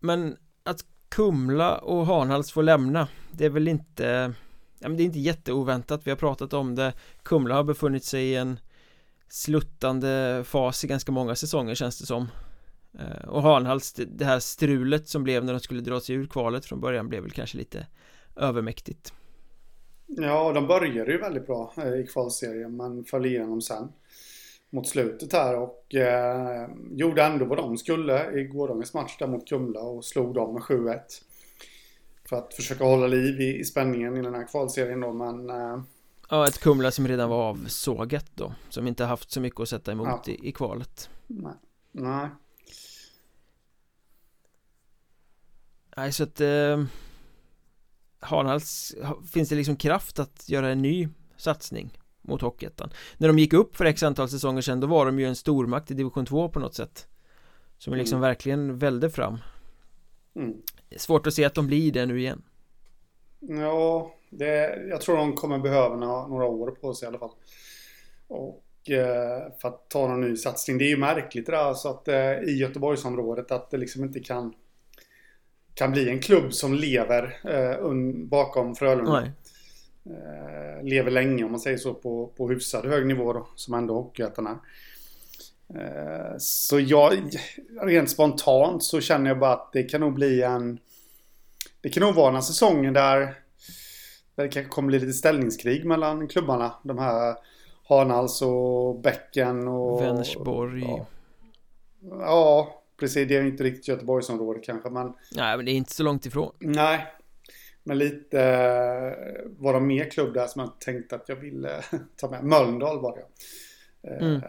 Men att Kumla och Hanhals får lämna Det är väl inte Ja men det är inte jätteoväntat, vi har pratat om det. Kumla har befunnit sig i en sluttande fas i ganska många säsonger känns det som. Eh, och Hanhals, det här strulet som blev när de skulle dra sig ur kvalet från början blev väl kanske lite övermäktigt. Ja, de började ju väldigt bra eh, i kvalserien men föll igenom sen mot slutet här. Och eh, gjorde ändå vad de skulle i gårdagens match där mot Kumla och slog dem med 7-1. För att försöka hålla liv i, i spänningen i den här kvalserien då men eh, Ja, ett Kumla som redan var avsågat då Som inte haft så mycket att sätta emot ja. i, i kvalet. Nej, nej. Nej så att eh, Hanhals Finns det liksom kraft att göra en ny satsning mot Hockeyettan? När de gick upp för x antal säsonger sedan då var de ju en stormakt i division 2 på något sätt. Som mm. liksom verkligen välde fram. Mm. Svårt att se att de blir det nu igen Ja, det, jag tror de kommer behöva några, några år på sig i alla fall Och eh, för att ta någon ny satsning Det är ju märkligt det där så att eh, i Göteborgsområdet att det liksom inte kan kan bli en klubb som lever eh, bakom Frölunda. Eh, lever länge om man säger så på, på hyfsad hög nivå då, som ändå Hockeyettan är. Eh, så jag, rent spontant så känner jag bara att det kan nog bli en... Det kan nog vara den säsongen där, där det kanske kommer bli lite ställningskrig mellan klubbarna. De här Hanals och Bäcken och... Vänersborg. Ja, ja Precis, det är inte riktigt Göteborgsområdet kanske men... Nej, men det är inte så långt ifrån. Nej. Men lite eh, var de mer klubb där som jag tänkte att jag ville ta med. Mölndal var det. Eh, mm.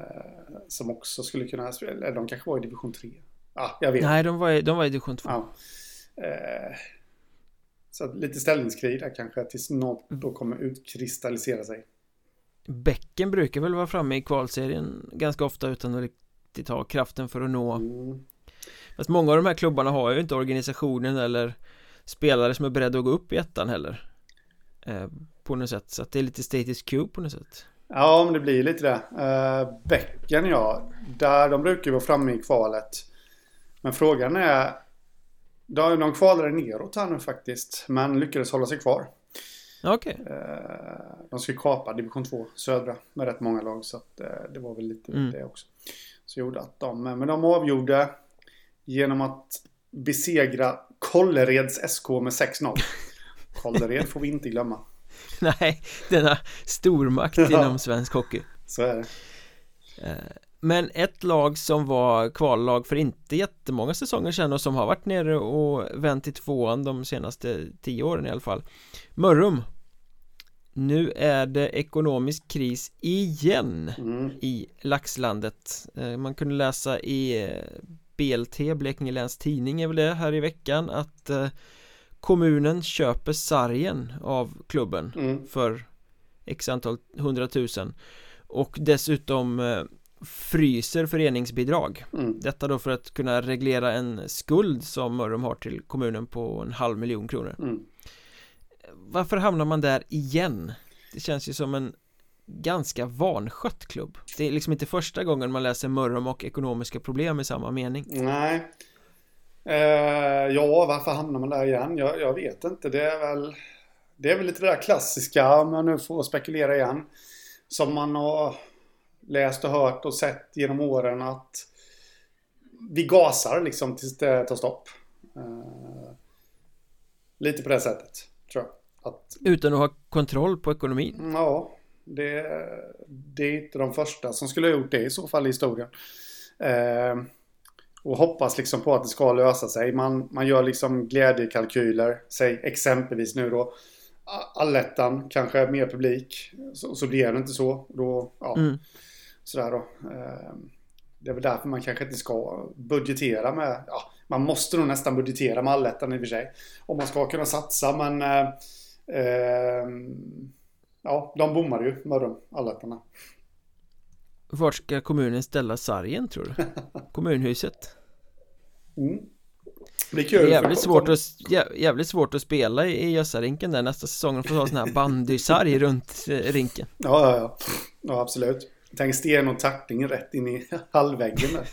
Som också skulle kunna eller de kanske var i division 3. Ja, jag vet. Nej, de var i, de var i division 2. Ja. Eh, så lite ställningskrig där kanske tills något då kommer utkristallisera sig. Bäcken brukar väl vara framme i kvalserien ganska ofta utan att riktigt ha kraften för att nå. Mm. Fast många av de här klubbarna har ju inte organisationen eller spelare som är beredda att gå upp i ettan heller. Eh, På något sätt, så att det är lite status quo på något sätt. Ja, men det blir lite det. Uh, Bäcken ja, där de brukar vara framme i kvalet. Men frågan är De, de kvalade neråt här nu faktiskt Men lyckades hålla sig kvar okay. eh, De ska kapa division 2 södra med rätt många lag så att uh, det var väl lite mm. det också Så gjorde att de, men de avgjorde genom att besegra Kållereds SK med 6-0. Kållered får vi inte glömma. Nej, denna stormakt inom svensk hockey. Så är det. Men ett lag som var kvallag för inte jättemånga säsonger sedan och som har varit nere och vänt i tvåan de senaste tio åren i alla fall Mörrum Nu är det ekonomisk kris igen mm. i Laxlandet eh, Man kunde läsa i eh, BLT, Blekinge Läns Tidning är väl det här i veckan att eh, kommunen köper sargen av klubben mm. för x antal hundratusen och dessutom fryser föreningsbidrag mm. Detta då för att kunna reglera en skuld som Mörrum har till kommunen på en halv miljon kronor mm. Varför hamnar man där igen? Det känns ju som en ganska vanskött klubb Det är liksom inte första gången man läser Mörrum och ekonomiska problem i samma mening Nej eh, Ja, varför hamnar man där igen? Jag, jag, vet inte, det är väl Det är väl lite det där klassiska, om jag nu får spekulera igen Som man har läst och hört och sett genom åren att Vi gasar liksom tills det tar stopp eh, Lite på det sättet, tror jag att, Utan att ha kontroll på ekonomin? Ja, det, det är inte de första som skulle ha gjort det i så fall i historien. Eh, och hoppas liksom på att det ska lösa sig. Man, man gör liksom glädjekalkyler. Säg exempelvis nu då allettan, kanske mer publik. Så, så blir det inte så. Då, ja, mm. Sådär då. Eh, det är väl därför man kanske inte ska budgetera med, ja, man måste nog nästan budgetera med allettan i och för sig. Om man ska kunna satsa men eh, eh, ja, de bommar ju, Mörrum, allettorna. Vart ska kommunen ställa sargen tror du? Kommunhuset? Mm. Det är kul. Jävligt svårt, att, jävligt svårt att spela i Gösarinken där nästa säsong får ha sån här bandysarg runt eh, rinken Ja, ja, ja, ja absolut Tänk sten och tackling rätt in i halvväggen där.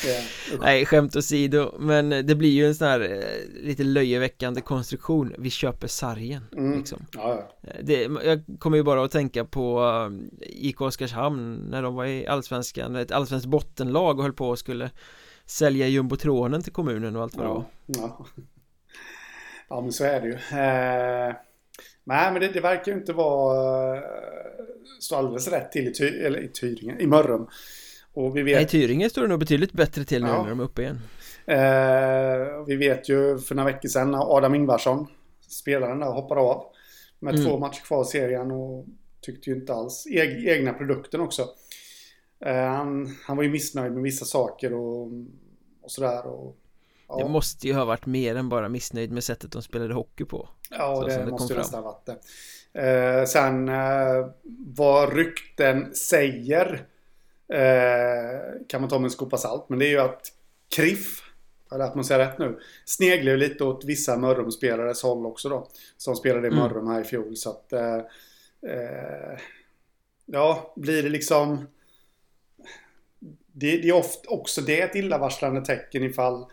Nej, skämt åsido Men det blir ju en sån här eh, lite löjeväckande konstruktion Vi köper sargen mm. liksom. ja, ja. Eh, det, Jag kommer ju bara att tänka på IK Oskarshamn När de var i Allsvenskan Ett allsvenskt bottenlag och höll på och skulle Sälja jumbotronen till kommunen och allt vad det var ja. ja, men så är det ju eh, Nej, men det, det verkar ju inte vara stå alldeles rätt till i, ty, eller i Tyringen, i Mörrum. Och vi vet... Nej, i Tyringen står det nog betydligt bättre till nu ja. när de är uppe igen. Eh, vi vet ju för några veckor sedan när Adam Ingvarsson, spelaren där, hoppade av. Med mm. två matcher kvar i serien och tyckte ju inte alls, eg, egna produkten också. Eh, han, han var ju missnöjd med vissa saker och, och sådär. Och, ja. Det måste ju ha varit mer än bara missnöjd med sättet de spelade hockey på. Ja, det, det måste ju nästan ha varit det. Eh, sen eh, vad rykten säger eh, kan man ta med en skopa salt. Men det är ju att Kriff, eller att man säger rätt nu, sneglar ju lite åt vissa Mörrumspelares håll också då. Som spelade i mm. Mörrum här i fjol. Så att eh, eh, ja, blir det liksom det, det är ofta också det ett illavarslande tecken ifall,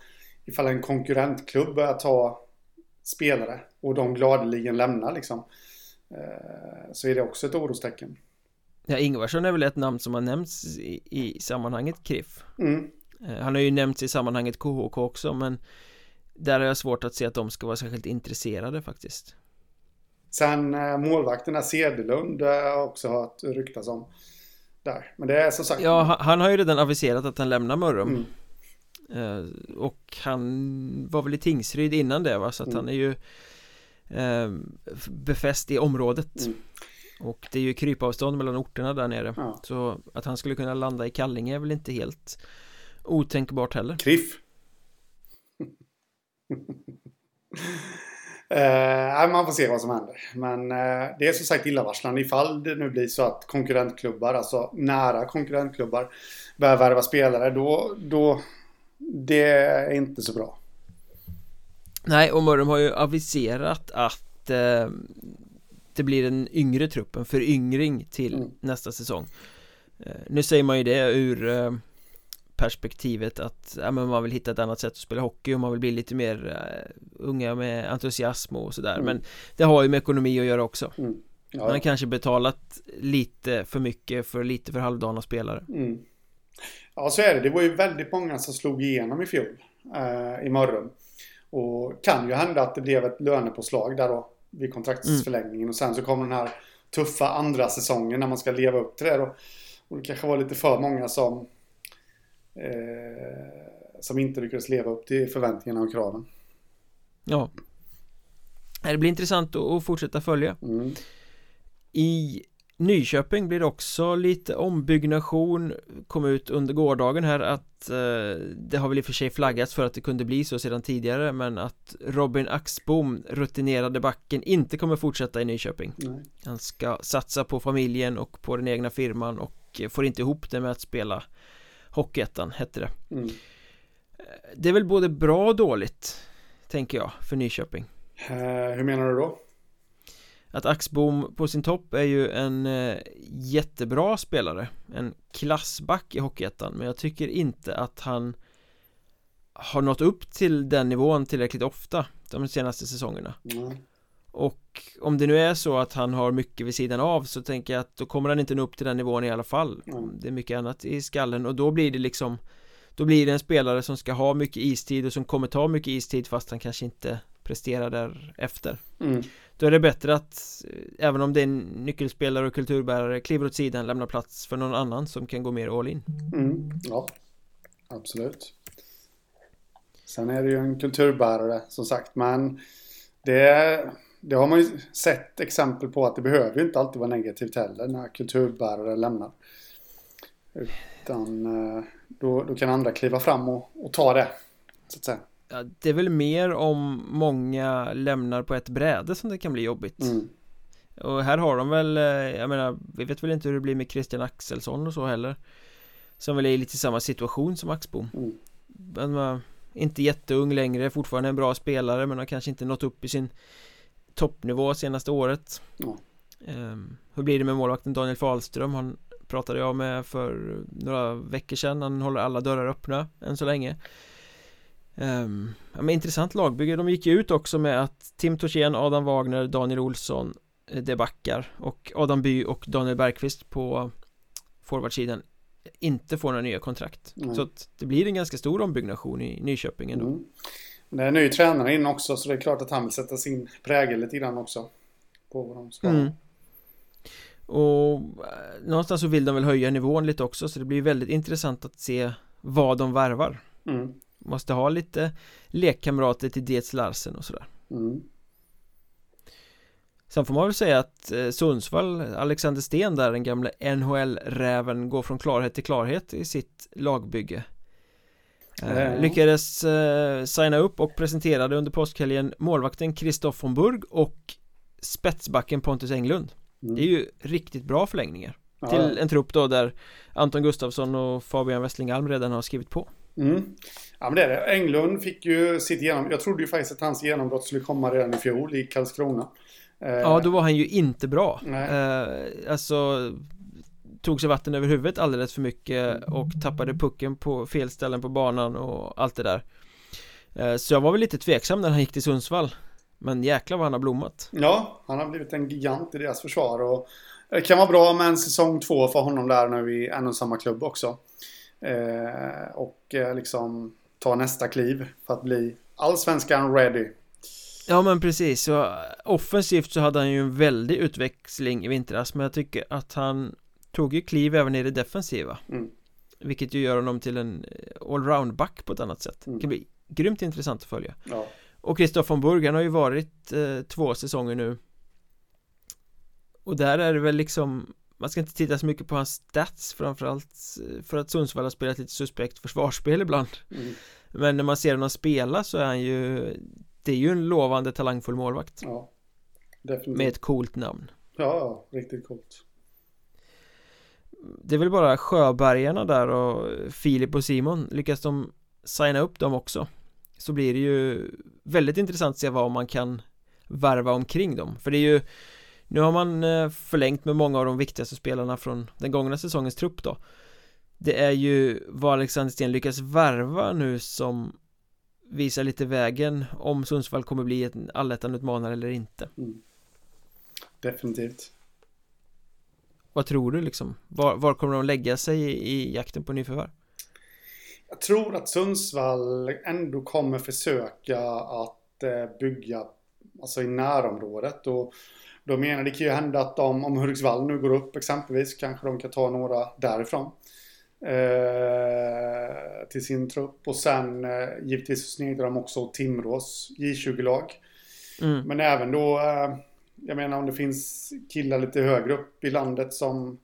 ifall en konkurrentklubb börjar ta spelare och de gladeligen lämnar liksom. Eh, så är det också ett orostecken. Ja, Ingvarsson är väl ett namn som har nämnts i, i sammanhanget KRIF mm. Eh, han har ju nämnts i sammanhanget KHK också men Där har jag svårt att se att de ska vara särskilt intresserade faktiskt Sen eh, målvakterna Sedelund har jag också hört ryktas om Där, men det är som sagt Ja, han, han har ju redan aviserat att han lämnar Mörrum mm. Och han var väl i Tingsryd innan det va, så att mm. han är ju eh, befäst i området. Mm. Och det är ju krypavstånd mellan orterna där nere. Ja. Så att han skulle kunna landa i Kallinge är väl inte helt otänkbart heller. Kriff. Eh, Man får se vad som händer. Men eh, det är som sagt illavarslande. Ifall det nu blir så att konkurrentklubbar, alltså nära konkurrentklubbar börjar värva spelare då, då det är inte så bra Nej, och Mörrum har ju aviserat att eh, det blir en yngre trupp, en föryngring till mm. nästa säsong eh, Nu säger man ju det ur eh, perspektivet att ja, men man vill hitta ett annat sätt att spela hockey och man vill bli lite mer uh, unga med entusiasm och sådär mm. men det har ju med ekonomi att göra också mm. ja. Man har kanske betalat lite för mycket för lite för halvdana spelare mm. Ja så är det, det var ju väldigt många som slog igenom i fjol uh, i Mörrum och kan ju hända att det blev ett lönepåslag där då vid kontraktsförlängningen. Mm. Och sen så kommer den här tuffa andra säsongen när man ska leva upp till det då. Och det kanske var lite för många som eh, som inte lyckades leva upp till förväntningarna och kraven. Ja. Det blir intressant att fortsätta följa. Mm. I Nyköping blir också lite ombyggnation Kom ut under gårdagen här att eh, Det har väl i och för sig flaggats för att det kunde bli så sedan tidigare Men att Robin Axbom Rutinerade backen inte kommer fortsätta i Nyköping Nej. Han ska satsa på familjen och på den egna firman och får inte ihop det med att spela Hockeyettan hette det mm. Det är väl både bra och dåligt Tänker jag för Nyköping uh, Hur menar du då? Att Axbom på sin topp är ju en eh, jättebra spelare En klassback i Hockeyettan Men jag tycker inte att han Har nått upp till den nivån tillräckligt ofta De senaste säsongerna mm. Och om det nu är så att han har mycket vid sidan av så tänker jag att då kommer han inte nå upp till den nivån i alla fall mm. Det är mycket annat i skallen och då blir det liksom Då blir det en spelare som ska ha mycket istid och som kommer ta mycket istid fast han kanske inte presterar därefter mm. Då är det bättre att eh, Även om det är en nyckelspelare och kulturbärare Kliver åt sidan, lämnar plats för någon annan som kan gå mer all in. Mm, Ja. Absolut. Sen är det ju en kulturbärare som sagt men det, det har man ju sett exempel på att det behöver ju inte alltid vara negativt heller när kulturbärare lämnar. Utan eh, då, då kan andra kliva fram och, och ta det så att säga ja, Det är väl mer om många lämnar på ett bräde som det kan bli jobbigt mm. Och här har de väl, eh, jag menar, vi vet väl inte hur det blir med Christian Axelsson och så heller Som väl är i lite samma situation som Axbom mm. Men Inte jätteung längre, fortfarande en bra spelare men har kanske inte nått upp i sin toppnivå senaste året Ja. um, Hur blir det med målvakten Daniel Fahlström? Han pratade jag med för några veckor sedan Han håller alla dörrar öppna än så länge um, ja, men Intressant lagbygge, de gick ju ut också med att Tim Torsén, Adam Wagner, Daniel Olsson eh, Det backar och Adam By och Daniel Bergqvist på forwardsidan inte får några nya kontrakt Mm. Så att det blir en ganska stor ombyggnation i Nyköping ändå Mm. Det är en ny tränare in också så det är klart att han vill sätta sin prägel lite grann också. På vad de ska. Mm. Och eh, någonstans så vill de väl höja nivån lite också så det blir väldigt intressant att se vad de värvar Mm. Måste ha lite lekkamrater till Dietz Larsen och sådär Mm. Sen får man väl säga att eh, Sundsvall, Alexander Sten där, den gamla NHL-räven går från klarhet till klarhet i sitt lagbygge eh. Lyckades eh, signa upp och presenterade under påskhelgen målvakten Kristoff von Burg och spetsbacken Pontus Englund Mm. Det är ju riktigt bra förlängningar till en trupp då där Anton Gustafsson och Fabian Westling Alm redan har skrivit på Mm. Ja men det är det. Englund fick ju sitt genom... Jag trodde ju faktiskt att hans genombrott skulle komma redan i fjol i Karlskrona. Eh, Ja, då var han ju inte bra Nej. eh, Alltså Tog sig vatten över huvudet alldeles för mycket och tappade pucken på fel ställen på banan och allt det där eh, Så jag var väl lite tveksam när han gick till Sundsvall Men jäklar vad han har blommat Ja, han har blivit en gigant i deras försvar. Och det kan vara bra med en säsong två för honom där nu i en och samma klubb också. Eh, och eh, liksom ta nästa kliv för att bli allsvenskan ready. Ja men precis, så offensivt så hade han ju en väldig utväxling i vintras Men jag tycker att han tog ju kliv även i det defensiva Mm. Vilket ju gör honom till en eh, allround-back på ett annat sätt Mm. Det kan bli grymt intressant att följa Ja. Och Kristoff von Burg, han har ju varit eh, två säsonger nu Och där är det väl liksom Man ska inte titta så mycket på hans stats framförallt eh, för att Sundsvall har spelat lite suspekt försvarsspel ibland Mm. Men när man ser honom spela så är han ju Det är ju en lovande talangfull målvakt ja. Definitivt. Med ett coolt namn Ja, ja, riktigt coolt. Det är väl bara Sjöbergarna där och Filip och Simon Lyckas de signa upp dem också Så blir det ju väldigt intressant att se vad man kan Värva omkring dem För det är ju Nu har man eh, förlängt med många av de viktigaste spelarna från den gångna säsongens trupp då Det är ju vad Alexander Sten lyckas värva nu som Visar lite vägen om Sundsvall kommer bli en allettan-utmanare eller inte Mm. Definitivt. Vad tror du liksom? Var, var kommer de lägga sig i, i jakten på nyförvärv? Jag tror att Sundsvall ändå kommer försöka att eh, bygga alltså i närområdet. Och då menar det kan ju hända att de, om Hudiksvall nu går upp exempelvis, kanske de kan ta några därifrån. Eh, till sin trupp. Och sen eh, givetvis sneglar de också Timrås J20-lag. Mm. Men även då, eh, jag menar om det finns killar lite högre upp i landet som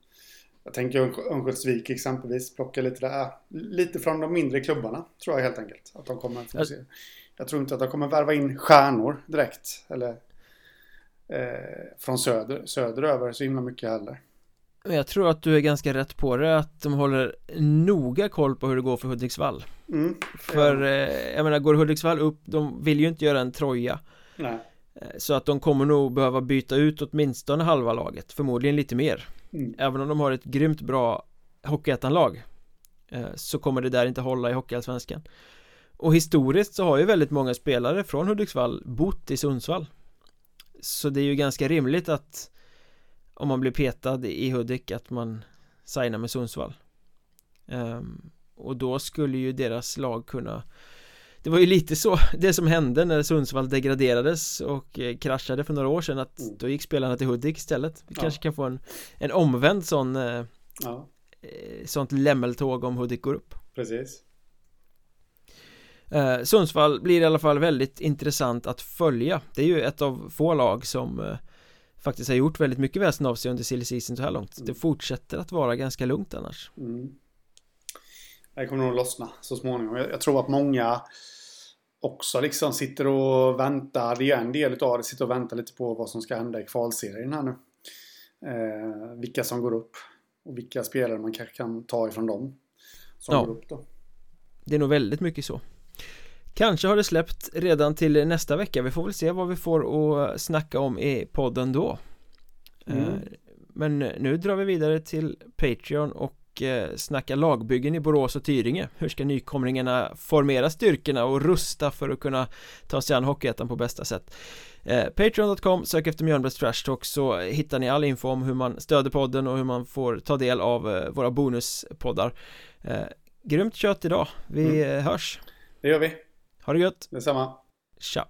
jag tänker Örn- Örnsköldsvik exempelvis, plocka lite där. Lite från de mindre klubbarna tror jag helt enkelt. Att de kommer Jag-. Jag tror inte att de kommer värva in stjärnor direkt. Eller eh, från söder, söderöver så himla mycket heller. Men jag tror att du är ganska rätt på det att de håller noga koll på hur det går för Hudiksvall Mm. För eh, jag menar går Hudiksvall upp, de vill ju inte göra en Troja Nej. Eh, Så att de kommer nog behöva byta ut åtminstone halva laget, förmodligen lite mer Mm. Även om de har ett grymt bra Hockeyettan-lag eh, Så kommer det där inte hålla i Hockeyallsvenskan Och historiskt så har ju väldigt många spelare från Hudiksvall bott i Sundsvall Så det är ju ganska rimligt att Om man blir petad i Hudik att man signar med Sundsvall Ehm, Och då skulle ju deras lag kunna Det var ju lite så det som hände när Sundsvall degraderades och eh, kraschade för några år sedan att Mm. då gick spelarna till Hudik istället Vi Ja. kanske kan få en, en omvänd sån eh, Ja, eh, Sånt lämmeltåg om Hudik går upp precis. Eh, Sundsvall blir i alla fall väldigt intressant att följa Det är ju ett av få lag som eh, Faktiskt har gjort väldigt mycket väsen av sig under silly season så här långt Det Mm. fortsätter att vara ganska lugnt annars Mm. Det kommer nog lossna så småningom. Jag, jag tror att många också liksom sitter och väntar. Det är en del av det. Sitter och väntar lite på vad som ska hända i kvalserien här nu. Eh, vilka som går upp. Och vilka spelare man kanske kan ta ifrån dem. Som Ja. går upp då. Det är nog väldigt mycket så Kanske har det släppt redan till nästa vecka. Vi får väl se vad vi får att snacka om i podden då. Mm. Eh, men nu drar vi vidare till Patreon och eh, snacka lagbyggen i Borås och Tyringe. Hur ska nykomlingarna formera styrkorna och rusta för att kunna ta sig an Hockeyettan på bästa sätt? Eh, Patreon.com, sök efter Mjölnbergs Trash Talk så hittar ni all info om hur man stöder podden och hur man får ta del av eh, våra bonuspoddar. Eh, Grymt kött idag, vi mm. hörs. Det gör vi Ha det gött. Detsamma. Tja